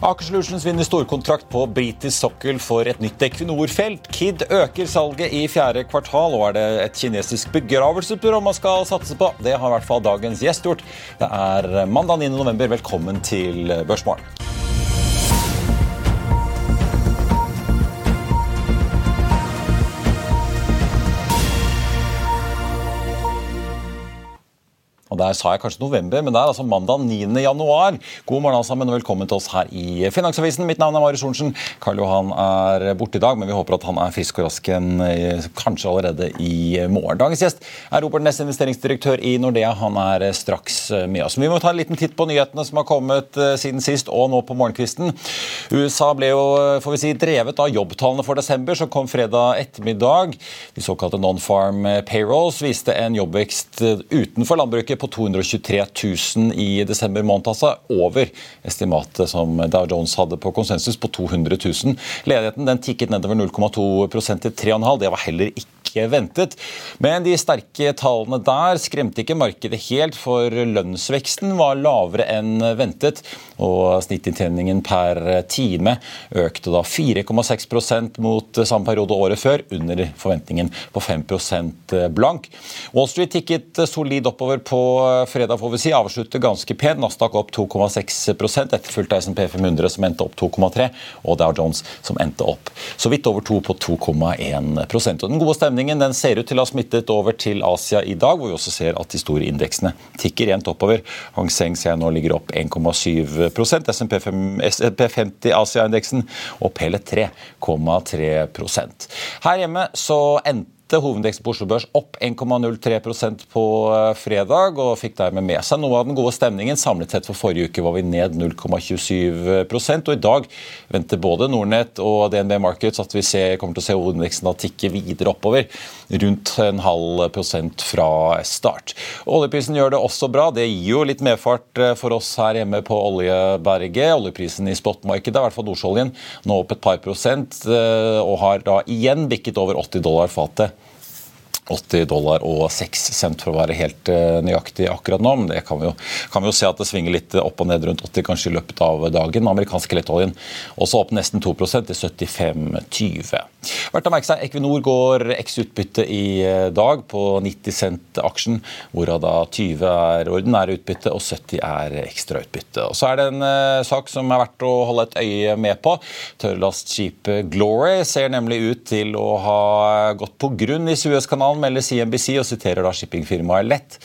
Aker Solutions vinner storkontrakt på britisk sokkel for et nytt Equinor-felt. Kid øker salget i fjerde kvartal, og er det et kinesisk begravelsesbyrå man skal satse på? Det har i hvert fall dagens gjest gjort. Det er mandag 9. november. Velkommen til Børsmorgen. Der sa jeg kanskje november, men det er altså mandag 9. januar. God morgen alle sammen, og velkommen til oss her i Finansavisen. Mitt navn er Marius Thorensen. Karl Johan er borte i dag, men vi håper at han er frisk og rask igjen kanskje allerede i morgen. Dagens gjest er Robert Næss, investeringsdirektør i Nordea. Han er straks med oss. Vi må ta en liten titt på nyhetene som har kommet siden sist, og nå på morgenkvisten. USA ble jo får vi si, drevet av jobbtallene for desember, som kom fredag ettermiddag. De såkalte non-farm payrolls viste en jobbvekst utenfor landbruket på 223 000 i desember måned, altså over estimatet som Dow Jones hadde på konsensus på 200 000. Ledigheten den tikket nedover 0,2% til 3,5 Det var heller ikke ventet. Men de sterke tallene der skremte ikke markedet helt, for lønnsveksten var lavere enn ventet. Og snittinntjeningen per time økte da 4,6% mot samme periode året før, under forventningen på 5% blank. Wall Street tikket solid oppover på fredag, får vi si. Avsluttet ganske pent. Nasdaq opp 2,6 etterfulgt av SMP 500 som endte opp 2,3 og Dow Jones som endte opp så vidt over 2 på 2,1% Og Den gode stemningen den ser ut til å ha smittet over til Asia i dag, hvor vi også ser at de store indeksene tikker jevnt oppover. Hang Seng ser jeg nå ligger opp 1,7% SMP 50 Asia-indeksen opp hele 3,3% Her hjemme så endte endte hovedindeksen på Oslo Børs opp 1,03% på eh, fredag, og fikk dermed med seg noe av den gode stemningen. Samlet sett for forrige uke var vi ned 0,27 og i dag venter både Nordnett og DNB Markets at vi ser, kommer til å se hovedindeksen tikke videre oppover, rundt en halv prosent fra start. Oljeprisen gjør det også bra. Det gir jo litt medfart eh, for oss her hjemme på oljeberget. Oljeprisen i spotmarkedet, i hvert fall nordsjøoljen, nå opp et par prosent, eh, og har da igjen bikket over 80 dollar fatet. 80 dollar og 6 cent for å være helt eh, nøyaktig akkurat nå. Men det kan vi, jo, kan vi jo se at det svinger litt opp og ned rundt 80 kanskje i løpet av dagen. Amerikanske lettoljen også opp nesten 2% til 75,20. Verdt å merke seg, Equinor går eks-utbytte i eh, dag på 90 cent aksjen, hvorav da 20 er ordinære utbytte og 70 er ekstrautbytte. Og Så er det en uh, sak som er verdt å holde et øye med på. Tørrlastskipet Glory ser nemlig ut til å ha gått på grunn i Suezkanalen melder CNBC og siterer da shippingfirmaet Lett.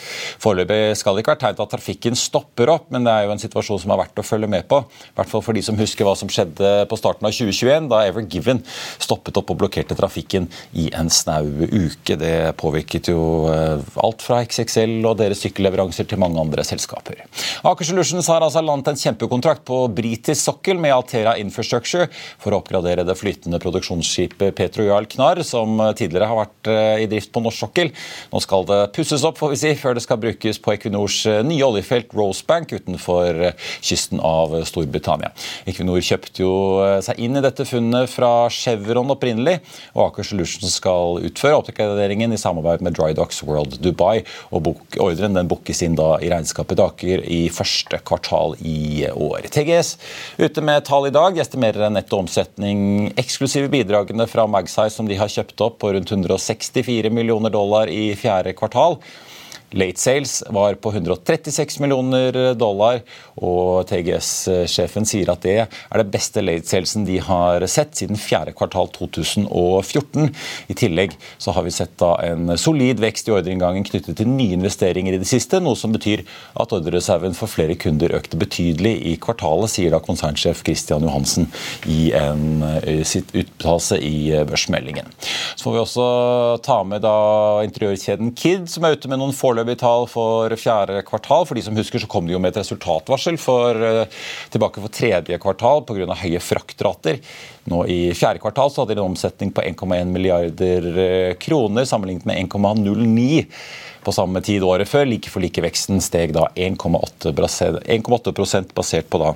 Foreløpig skal det ikke være tegn til at trafikken stopper opp, men det er jo en situasjon som er verdt å følge med på. I hvert fall for de som husker hva som skjedde på starten av 2021, da Ever Given stoppet opp og blokkerte trafikken i en snau uke. Det påvirket jo eh, alt fra XXL og deres sykkelleveranser til mange andre selskaper. Aker Solutions har altså landet en kjempekontrakt på britisk sokkel med Altera Infrastructure for å oppgradere det flytende produksjonsskipet Petro Jarl Knarr, som tidligere har vært eh, i drift på norsk sokkel. Nå skal det pusses opp får vi si, før det skal brukes på Equinors eh, nye oljefelt Rosebank utenfor eh, kysten av Storbritannia. Equinor kjøpte jo eh, seg inn i dette funnet fra Chevron opprinnelig, og Aker Solutions skal utføre oppgraderingen i samarbeid med Drydox World Dubai. og Ordren den bookes inn da i regnskapet til Aker i første kvartal i år. TGS ute med tall i dag. estimerer en netto omsetning eksklusive bidragene fra Magsize som de har kjøpt opp på rundt 164 millioner millioner dollar i fjerde kvartal. Late sales var på 136 millioner dollar, og TGS-sjefen sier at det er det beste late salesen de har sett siden fjerde kvartal 2014. I tillegg så har vi sett da en solid vekst i ordreinngangen knyttet til nye investeringer i det siste, noe som betyr at ordrereserven for flere kunder økte betydelig i kvartalet, sier da konsernsjef Christian Johansen i en, sitt uttalelse i børsmeldingen. Så får vi også ta med da interiørkjeden Kid, som er ute med noen foreløpige foreløpige tall for fjerde kvartal. For de som husker, så kom det jo med et resultatvarsel for, eh, tilbake for tredje kvartal pga. høye fraktrater. Nå I fjerde kvartal så hadde de en omsetning på 1,1 milliarder eh, kroner, sammenlignet med 1,09 på samme tid året før. Like for like-veksten steg da 1,8% basert på da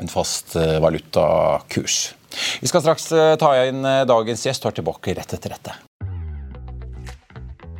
en fast eh, valutakurs. Vi skal straks ta inn dagens gjest og er tilbake rett etter dette.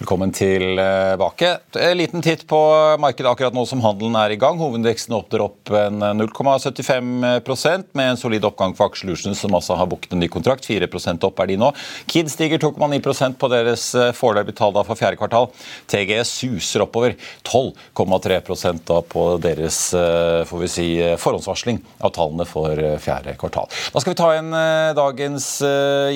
Velkommen tilbake. En liten titt på markedet akkurat nå som handelen er i gang. Hovedindeksen åpner opp 0,75% med en solid oppgang for Aker som altså har booket en ny kontrakt. 4 opp er de nå. Kid stiger 2,9 på deres eh, foreløpige tall for fjerde kvartal. TG suser oppover 12,3 da på deres eh, får vi si, eh, forhåndsvarsling av tallene for fjerde kvartal. Da skal vi ta inn dagens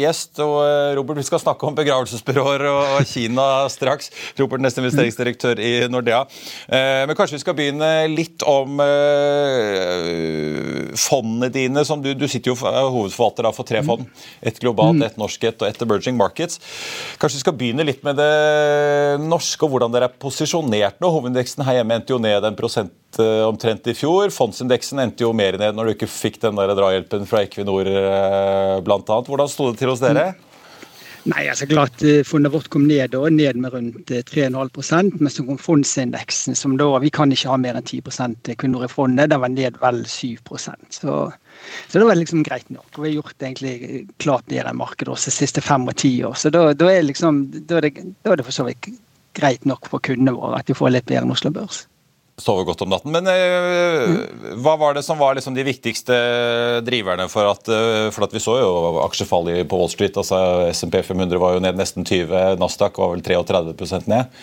gjest. og Robert, vi skal snakke om begravelsesbyråer og Kina straks. Robert, neste investeringsdirektør i Nordea. Eh, men kanskje vi skal begynne litt om eh, fondene dine. som Du, du sitter jo hovedforvalter for tre fond. Et globalt, et norsk et og et emerging markets. Kanskje vi skal begynne litt med det norske og hvordan dere er posisjonert nå. Hovedindeksen her hjemme endte jo ned en prosent eh, omtrent i fjor. Fondsindeksen endte jo mer ned når du ikke fikk den der drahjelpen fra Equinor bl.a. Hvordan sto det til hos dere? Mm. Nei, altså klart eh, Fondet vårt kom ned, da, ned med rundt 3,5 eh, men så kom fondsindeksen, som da Vi kan ikke ha mer enn 10 kunder i fondet. Den var ned vel 7% så, så det var liksom greit nok. Vi har gjort det egentlig klart bedre enn markedet også de siste fem og ti år. Så da, da, er liksom, da, er det, da, er det, for så vidt greit nok for kundene våre at de får litt bedre enn Oslo Børs. Sover godt om natten. Men mm. hva var det som var liksom de viktigste driverne for at, for at vi så jo aksjefall på Wall Street? altså SMP 500 var jo ned nesten 20, Nasdaq var vel 33% ned.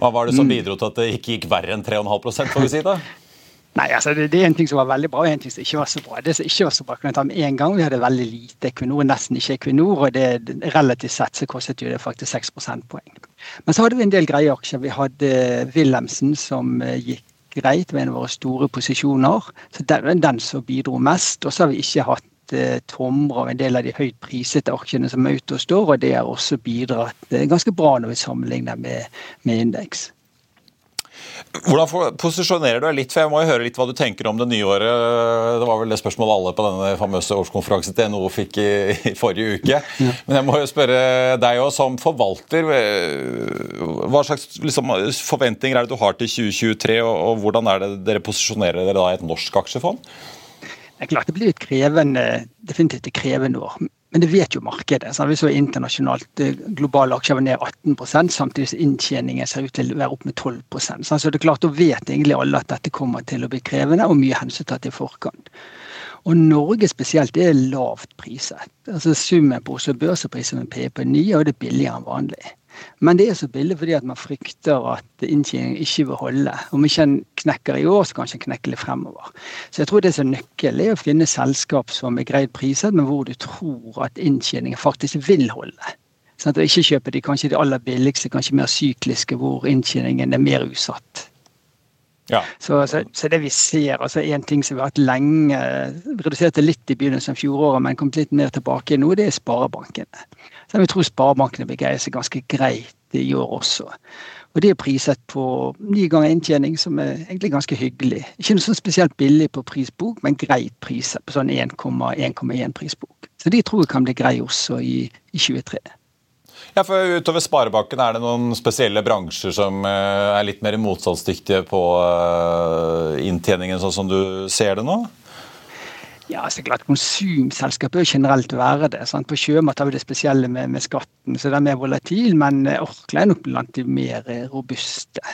Hva var det som mm. bidro til at det ikke gikk verre enn 3,5 får vi si da? Nei, altså det, det, er en ting som var veldig bra, og en ting som ikke var så bra. Det som ikke var så bra, kan ta med en gang. Vi hadde veldig lite Equinor, nesten ikke Equinor. Og det, relativt sett så kostet jo det faktisk 6 prosentpoeng. Men så hadde vi en del greie aksjer. Vi hadde Wilhelmsen som eh, gikk greit ved en av våre store posisjoner. Så den, den som bidro mest. Og så har vi ikke hatt eh, Tomra og en del av de høyt prisete aksjene som Auto står, og det har også bidratt eh, ganske bra når vi sammenligner med, med indeks. Hvordan posisjonerer du deg litt, for jeg må jo høre litt hva du tenker om det nye året. Det var vel det spørsmålet alle på denne famøse årskonferansen til NHO fikk i, i, forrige uke. Ja. Men jeg må jo spørre deg òg, som forvalter. Hva slags liksom, forventninger er det du har til 2023, og, og hvordan er det dere posisjonerer dere da i et norsk aksjefond? Det er klart det blir et krevende, definitivt et krevende år. Men det vet jo markedet. Så vi så internasjonalt eh, globale aksjer var ned 18 samtidig som inntjeningen ser ut til å være opp med 12% Så det er klart, Da vet egentlig alle at dette kommer til å bli krevende, og mye hensyntatt i forkant. Og Norge spesielt er lavt priset. Altså Summen på Oslo Børs og prisen med P på 9, og det er billigere enn vanlig. Men det er så billig fordi at man frykter at inntjeningen ikke vil holde. Om ikke en knekker i år, så kanskje en knekker litt fremover. Så jeg tror det som nøkkel er å finne selskap som er greit priset, men hvor du tror at inntjeningen faktisk vil holde. Sånn at du ikke kjøper de kanskje de aller billigste, kanskje mer sykliske, hvor inntjeningen er mer usatt. Ja. Så, så, så, det vi ser, altså En ting som vi har hatt lenge, reduserte litt i begynnelsen av fjoråret, men kommet litt mer tilbake nå, det er sparebankene. Så vi tror sparebankene vil greie seg ganske greit i år også. Og det er priset på ni ganger inntjening, som er egentlig ganske hyggelig. Ikke noe sånn spesielt billig på prisbok, men greit priset på sånn 1,1 prisbok. Så de tror jeg kan bli grei også i, i 2023. Ja, for Utover Sparebanken, er det noen spesielle bransjer som eh, er litt mer motstandsdyktige på eh, inntjeningen, sånn som du ser det nå? Ja, så klart Konsumselskap bør generelt være det. Sant? På sjømat har vi det spesielle med, med, skatten, så det er mer volatil. Men eh, Orkla er nok blant de mer robuste.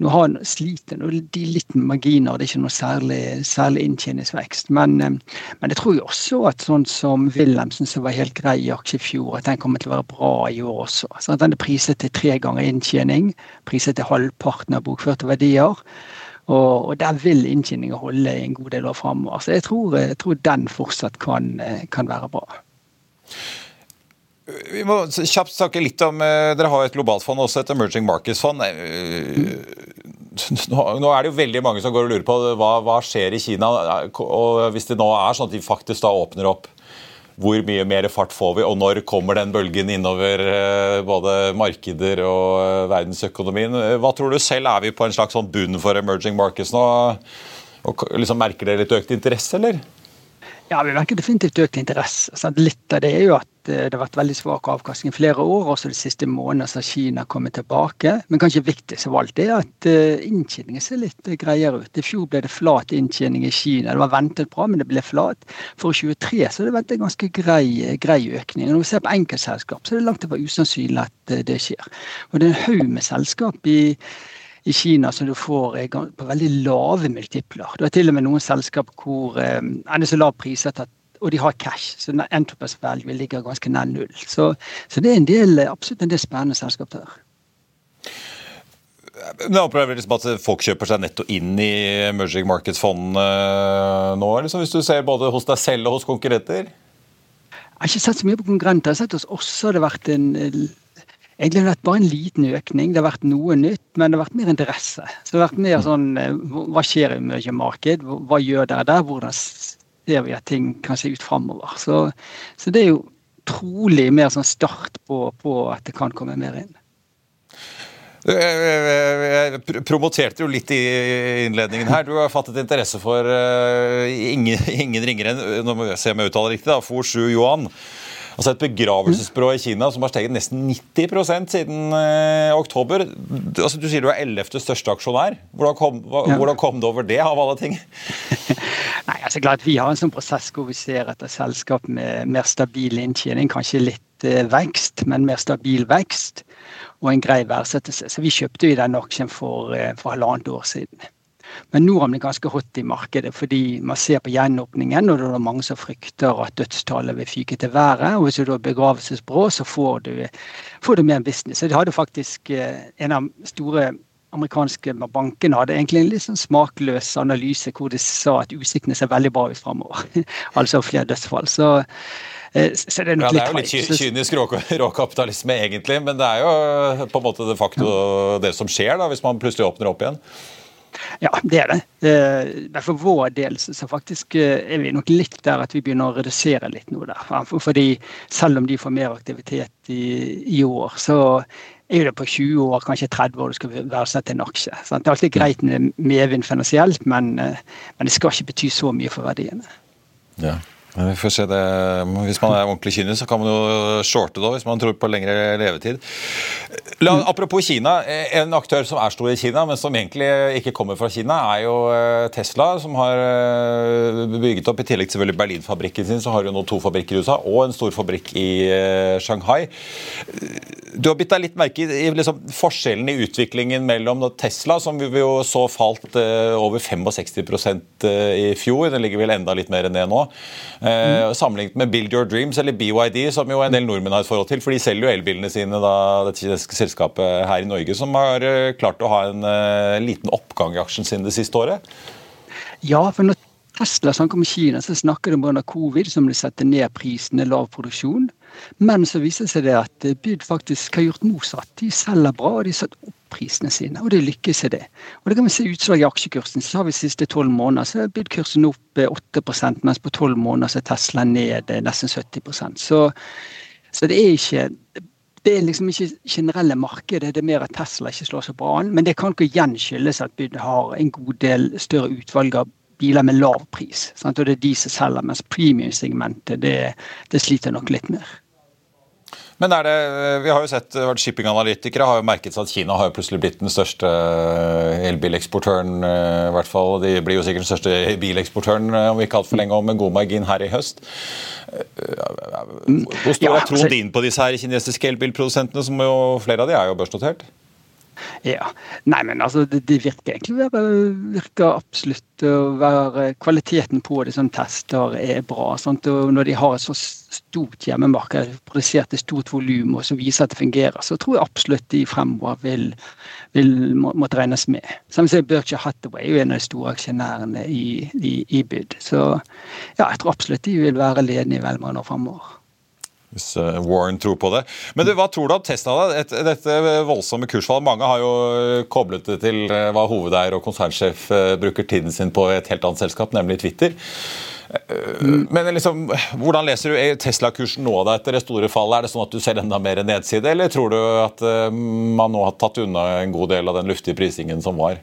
Nå har, sliter de litt med marginer, det er ikke noe særlig, særlig inntjeningsvekst. Men, eh, men jeg tror jo også at sånn som Wilhelmsen, som var helt grei i aksje i fjor, at den kommer til å være bra i år også. Så den er priset til tre ganger inntjening, priset til halvparten av bokførte verdier. Og, og der vil inntjeninga holde en god del år framover. Så jeg tror, jeg tror, den fortsatt kan, eh, kan være bra. Vi må kjapt snakke litt om eh, Dere har et globalt fond, også et emerging markets-fond. Nå, nå, er det jo veldig mange som går og lurer på hva, hva skjer i Kina. og Hvis det nå er sånn at de faktisk da åpner opp, hvor mye mer fart får vi, og når kommer den bølgen innover eh, både markeder og eh, verdensøkonomien? Hva tror du selv? Er vi på en slags sånn bunn for emerging markets nå? Og liksom Merker dere litt økt interesse, eller? Ja, Vi merker definitivt økt interesse. Sant? litt av det er jo at eh, det har vært veldig svak avkastning i flere år. Også de siste månedene har Kina kommet tilbake. Men kanskje viktigst av alt er at eh, inntjeningen ser litt eh, greiere ut. I fjor ble det flat inntjening i Kina. Det var ventet bra, men det ble flat. For 2023 så har det vært en ganske grei, grei økning. Når vi ser på enkeltselskap, så er det langt fra usannsynlig at det skjer. Og det er en haug med selskap i i Kina som du får på veldig lave multipler. Du har til og med noen selskap hvor det er så lav priset at og de har cash, så enterprise value ligger ganske nær null. Så, så, det er en del, absolutt en del spennende selskap der. Jeg opplever liksom at folk kjøper seg netto inn i emerging markets-fondene nå, liksom, hvis du ser både hos deg selv og hos konkurrenter? Jeg har ikke sett så mye på konkurrenter. Jeg har sett hos oss har det vært en Egentlig har det vært bare en liten økning. Det har vært noe nytt, men det har vært mer interesse. Så det har vært mer mm. sånn eh, Hva skjer i mediemarked? Hva gjør dere der? Hvordan ser vi at ting kan se ut framover? Så, så, det er jo trolig mer sånn start på, på at det kan komme mer inn. Jeg promoterte jo litt i innledningen her. Du har fattet interesse for uh, ingen, ingen ringere enn nå må jeg se om jeg uttaler riktig da, For Shu Yuan. Altså Et begravelsesbyrå i Kina som har steget nesten 90 siden eh, oktober. Altså Du sier du er 11. største aksjonær. Hvordan kom, hva, ja. hvordan kom, det over det, av alle ting? Nei, altså klart Vi har en sånn prosess hvor vi ser etter selskap med mer stabil inntjening, kanskje litt vekst, men mer stabil vekst og en grei verdsettelse. Så vi kjøpte jo den aksjen for, for halvannet år siden. Men har den ganske hot i markedet, fordi man ser på gjenåpningen, og det er mange som frykter at dødstallet vil fyke til været. Og hvis du da er begravelsesbrå, så får du, får du mer business. Så det hadde faktisk en av store amerikanske bankene hadde egentlig en litt sånn smakløs analyse hvor de sa at utsiktene ser veldig bra ut framover. altså flere dødsfall. Så, eh, så det er nok ja, litt Det er jo litt kynisk råkapitalisme egentlig, men det er jo på en måte de facto det som skjer da, hvis man plutselig åpner opp igjen. Ja, det er det. Men for vår del så faktisk eh, er vi nok litt der at vi begynner å redusere litt nå der. Fordi selv om de får mer aktivitet i, i år, så er det på 20 år, kanskje 30 år du skal verdsette en aksje. Sant? Det er alltid greit med medvind finansielt, men, eh, men, det skal ikke bety så mye for verdiene. Ja. Vi får se det. Hvis man er ordentlig kynisk, så kan man jo shorte da, hvis man tror på lengre levetid. La, apropos Kina. En aktør som er stor i Kina, men som egentlig ikke kommer fra Kina, er jo eh, Tesla, som har eh, bygget opp, i tillegg til selvfølgelig Berlin-fabrikken sin, så har du nå to fabrikker i USA og en stor fabrikk i eh, Shanghai. Du har bitt deg litt merke i liksom, forskjellen i utviklingen mellom Tesla, som vi jo så falt over 65% i fjor, den ligger vel enda litt mer ned nå. Mm. Sammenlignet med Build Your Dreams eller BYD, som jo en del nordmenn har et forhold til. For de selger jo elbilene sine, da, dette kinesiske selskapet her i Norge, som har eh, klart å ha en uh, liten oppgang i aksjen sin det siste året. Ja, for når Tesla snakker om Kina, så snakker de om covid, som de setter ned prisene, lav produksjon. Men så viser det seg det at Byd faktisk har gjort motsatt. De selger bra, og de har satt opp prisene sine. Og det lykkes det. Og det kan vi se utslag i aksjekursen. Så har vi siste tolv måneder så er Byd-kursen opp 8 eh, mens på tolv måneder så er Tesla ned eh, nesten 70% Så, så det er ikke det er liksom ikke generelle markedet, det er mer at Tesla ikke slår så bra an. Men det kan ikke igjen skyldes at Byd har en god del større utvalg av biler med lav pris. Sant? Og det er de som selger, mens premium-segmentet det, det sliter nok litt mer. Men er det, vi har jo sett shippinganalytikere har jo merket seg at Kina har jo plutselig blitt den største eh, elbileksportøren. Eh, i hvert fall, De blir jo sikkert den største bileksportøren eh, om vi ikke altfor lenge om med god margin her i høst. Hvor stor er troen altså- din på disse her kinesiske elbilprodusentene, som jo flere av de er jo børsnotert? Ja. Nei, men altså, det, det virker egentlig virker absolutt å være Kvaliteten på det som tester er bra. Sant? Og når de har et så stort hjemmemarked, produsert et stort volum og som viser at det fungerer, så tror jeg absolutt de fremover vil, vil må, måtte regnes med. Samtidig er Berkshire Hathaway er jo en av de store aksjonærene i, i, i byd. Så ja, jeg tror absolutt de vil være ledende i mange år fremover. Hvis eh, Warren tror på det. Men du, hva tror du om Tesla? da? dette voldsomme kursfallet, Mange har jo eh, koblet det til eh, hva hovedeier og konsernsjef bruker tiden sin på et helt annet selskap, nemlig Twitter. Men liksom, hvordan leser du Tesla-kursen nå da, etter det store fallet? Er det sånn at du ser enda mer nedside, eller tror du at man nå har tatt unna en god del av den luftige prisingen som var?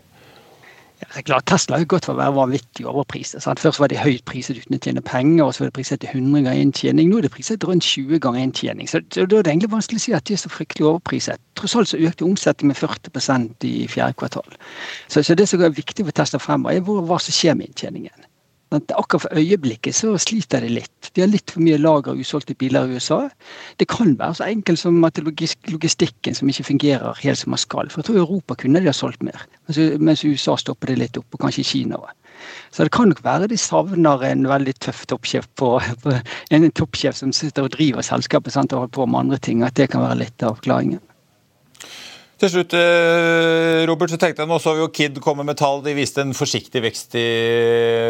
Det er klart, Tesla har gått for å være vanvittig overpriset. Sant? Først var de høyt priset uten å tjene penger, og så var det priset til 100 ganger inntjening. Nå er det priset rundt 20 ganger inntjening. Så, så da er det egentlig vanskelig å si at de er så fryktelig overpriset. Tross alt så økte omsetningen med 40% i fjerde kvartal. Så, så, det som er viktig for Tesla fremover, er hva som skjer med inntjeningen. Akkurat for øyeblikket så sliter de litt. De har litt for mye lager av usolgte biler i USA. Det kan være så enkelt som at logistikken som ikke fungerer helt som man skal. For jeg tror Europa kunne de ha solgt mer, mens USA stopper det litt opp, og kanskje Kina òg. Så det kan nok være de savner en veldig tøff toppsjef på, på en toppsjef som sitter og driver selskapet sant, og holder på med andre ting. At det kan være litt av forklaringen. Til slutt, eh, Robert, så tenkte jeg nå så vi jo Kid komme med tall. De viste en forsiktig vekst i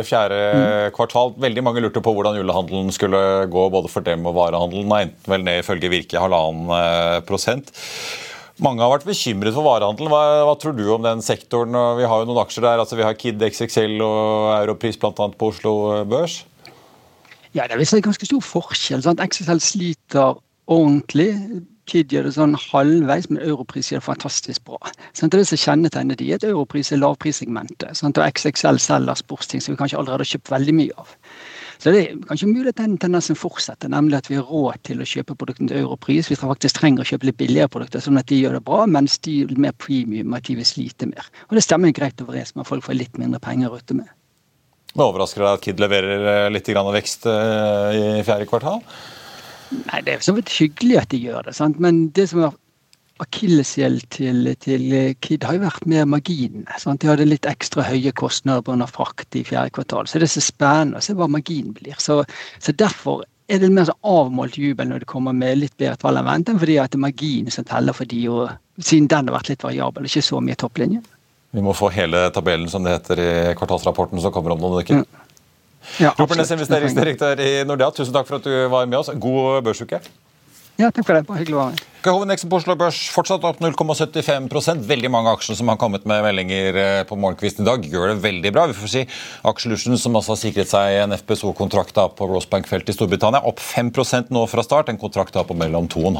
fjerde mm. kvartal. Veldig mange lurte på hvordan julehandelen skulle gå, både for dem og varehandelen. Nei, vel ned ifølge Virke halvannen eh, prosent. Mange har vært bekymret for varehandelen. Hva, hva, tror du om den sektoren? Vi har jo noen aksjer der. altså Vi har Kid XXL og Europris bl.a. på Oslo Børs. Ja, Det er visst en ganske stor forskjell. Sant? XXL sliter ordentlig Kid gjør det sånn halvveis, men Europris gjør det fantastisk bra. Sånn, det er som kjennetegner de, at Europris er lavprissegmentet. Sånn, og XXL selger sportsting som vi kanskje allerede har kjøpt veldig mye av. Så det er kanskje mulig at den tendensen fortsetter, nemlig at vi har råd til å kjøpe produktene til Europris. Vi faktisk trenger å kjøpe litt billigere produkter, sånn at de gjør det bra, mens de er mer premium, at de vil slite mer. Og det stemmer greit overens med at folk får litt mindre penger å med. Det Overrasker deg at Kid leverer litt vekst eh, i fjerde kvartal? Nei, Det er så vidt hyggelig at de gjør det. sant? Men det som er akilleshæl til, til Kid har jo vært mer marginene. De hadde litt ekstra høye kostnader pga. frakt i fjerde kvartal. Så det er så spennende å se hva marginen blir. Så, så derfor er det mer så avmålt jubel når det kommer med litt bedre tall enn ventet, fordi at det er marginen som teller for de, og siden den har vært litt variabel, ikke så mye topplinje. Vi må få hele tabellen som det heter i kvartalsrapporten som kommer om noen uker. Ja. Ja, Robert Næss, investeringsdirektør i Nordea, tusen takk for at du var med oss. God børsuke. Ja, takk for det. Bare hyggelig å være med. Hovedindeksen på Oslo Børs fortsatt opp 0,75% Veldig mange aksjer som har kommet med meldinger eh, på morgenkvisten i dag, gjør det veldig bra. Vi får si Aksjelution, som også har sikret seg en FPSO-kontrakt på Rosebank-feltet i Storbritannia, opp 5% nå fra start. En kontrakt da på mellom 2,5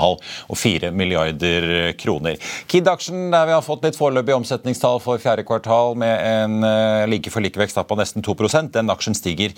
og 4 milliarder kroner. Kid-aksjen, der vi har fått litt foreløpig omsetningstall for fjerde kvartal med en eh, like for like vekst da på nesten 2 Den aksjen stiger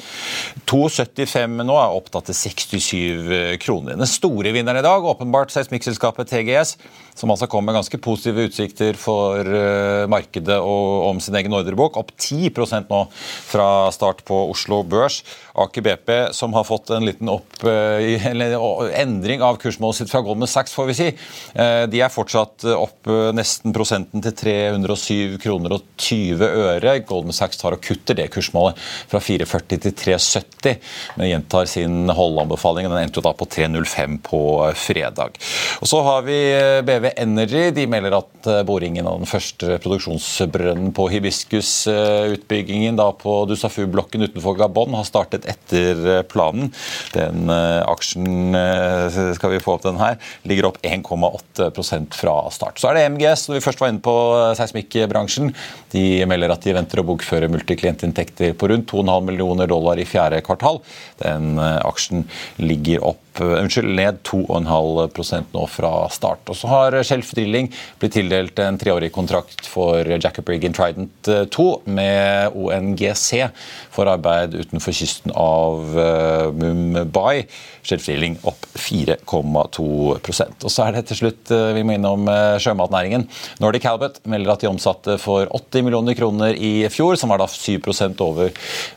2,75 nå, er opptatt til 67 kroner. Den store vinneren i dag, åpenbart seismikkselskapet TGS, som altså kom med ganske positive utsikter for eh, markedet og om sin egen ordrebok. Opp 10% nå fra start på Oslo Børs. Aker BP, som har fått en liten opp, eh, eller, endring av kursmålet sitt fra Goldman Sachs, får vi si. Eh, De er fortsatt opp nesten prosenten til 307 kroner og 20 øre. Goldman Sachs tar og kutter det kursmålet fra 440 til 370, men gjentar sin holdanbefaling. Den endte jo da på 305 på fredag. Og Så har vi BV Energy. De melder at eh, boringen av den første produksjonsbrønnen på hibiscus utbyggingen på Dussafu-blokken utenfor Gabon har startet etter eh, planen. Den eh, aksjen, eh, skal vi få opp den her, ligger opp 1,8% fra start. Så er det MGS, når vi først var inne på eh, seismikkbransjen. De melder at de venter å bokføre multiklientinntekter på rundt 2,5 millioner dollar i fjerde kvartal. Den eh, aksjen ligger opp eh, unnskyld, ned 2,5 nå fra start. Og så har Shelf Drilling blitt tildelt en treårig kontrakt for Jacob Riggin Trident 2 med ONGC for arbeid utenfor kysten av eh, Mumbai. Shelf Drilling opp 4,2% Og så er det til slutt eh, vi må innom eh, sjømatnæringen. Nordic Halibut melder at de omsatte for 80 millioner kroner i fjor, som var da 7% over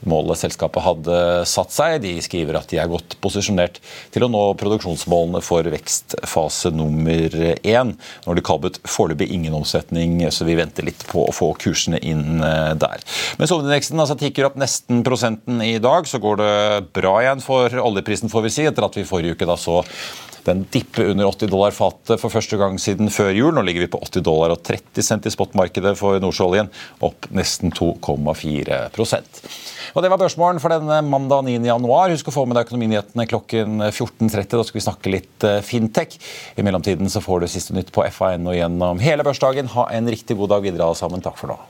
målet selskapet hadde satt seg. De skriver at de er godt posisjonert til å nå produksjonsmålene for vekstfase nummer én. Nordic Halibut foreløpig ingen omsetning, så vi venter litt på å få kursene inn eh, der. Mens oljeindeksen altså tikker opp nesten prosenten i dag, så går det bra igjen for oljeprisen, får vi si, etter at vi forrige uke da så den dippe under 80 dollar fatet for første gang siden før jul. Nå ligger vi på 80 dollar og 30 cent i spotmarkedet for nordsjøoljen, opp nesten 2,4 Og Det var børsmålen for denne mandag 9. januar. Husk å få med deg økonominyhetene klokken 14.30. Da skal vi snakke litt eh, fintech. I mellomtiden så får du siste nytt på FAN og gjennom hele børsdagen. Ha en riktig god dag videre alle sammen. Takk for nå.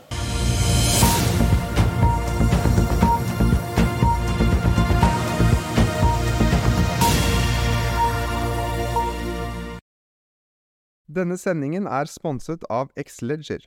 Denne sendingen er sponset av Xleger.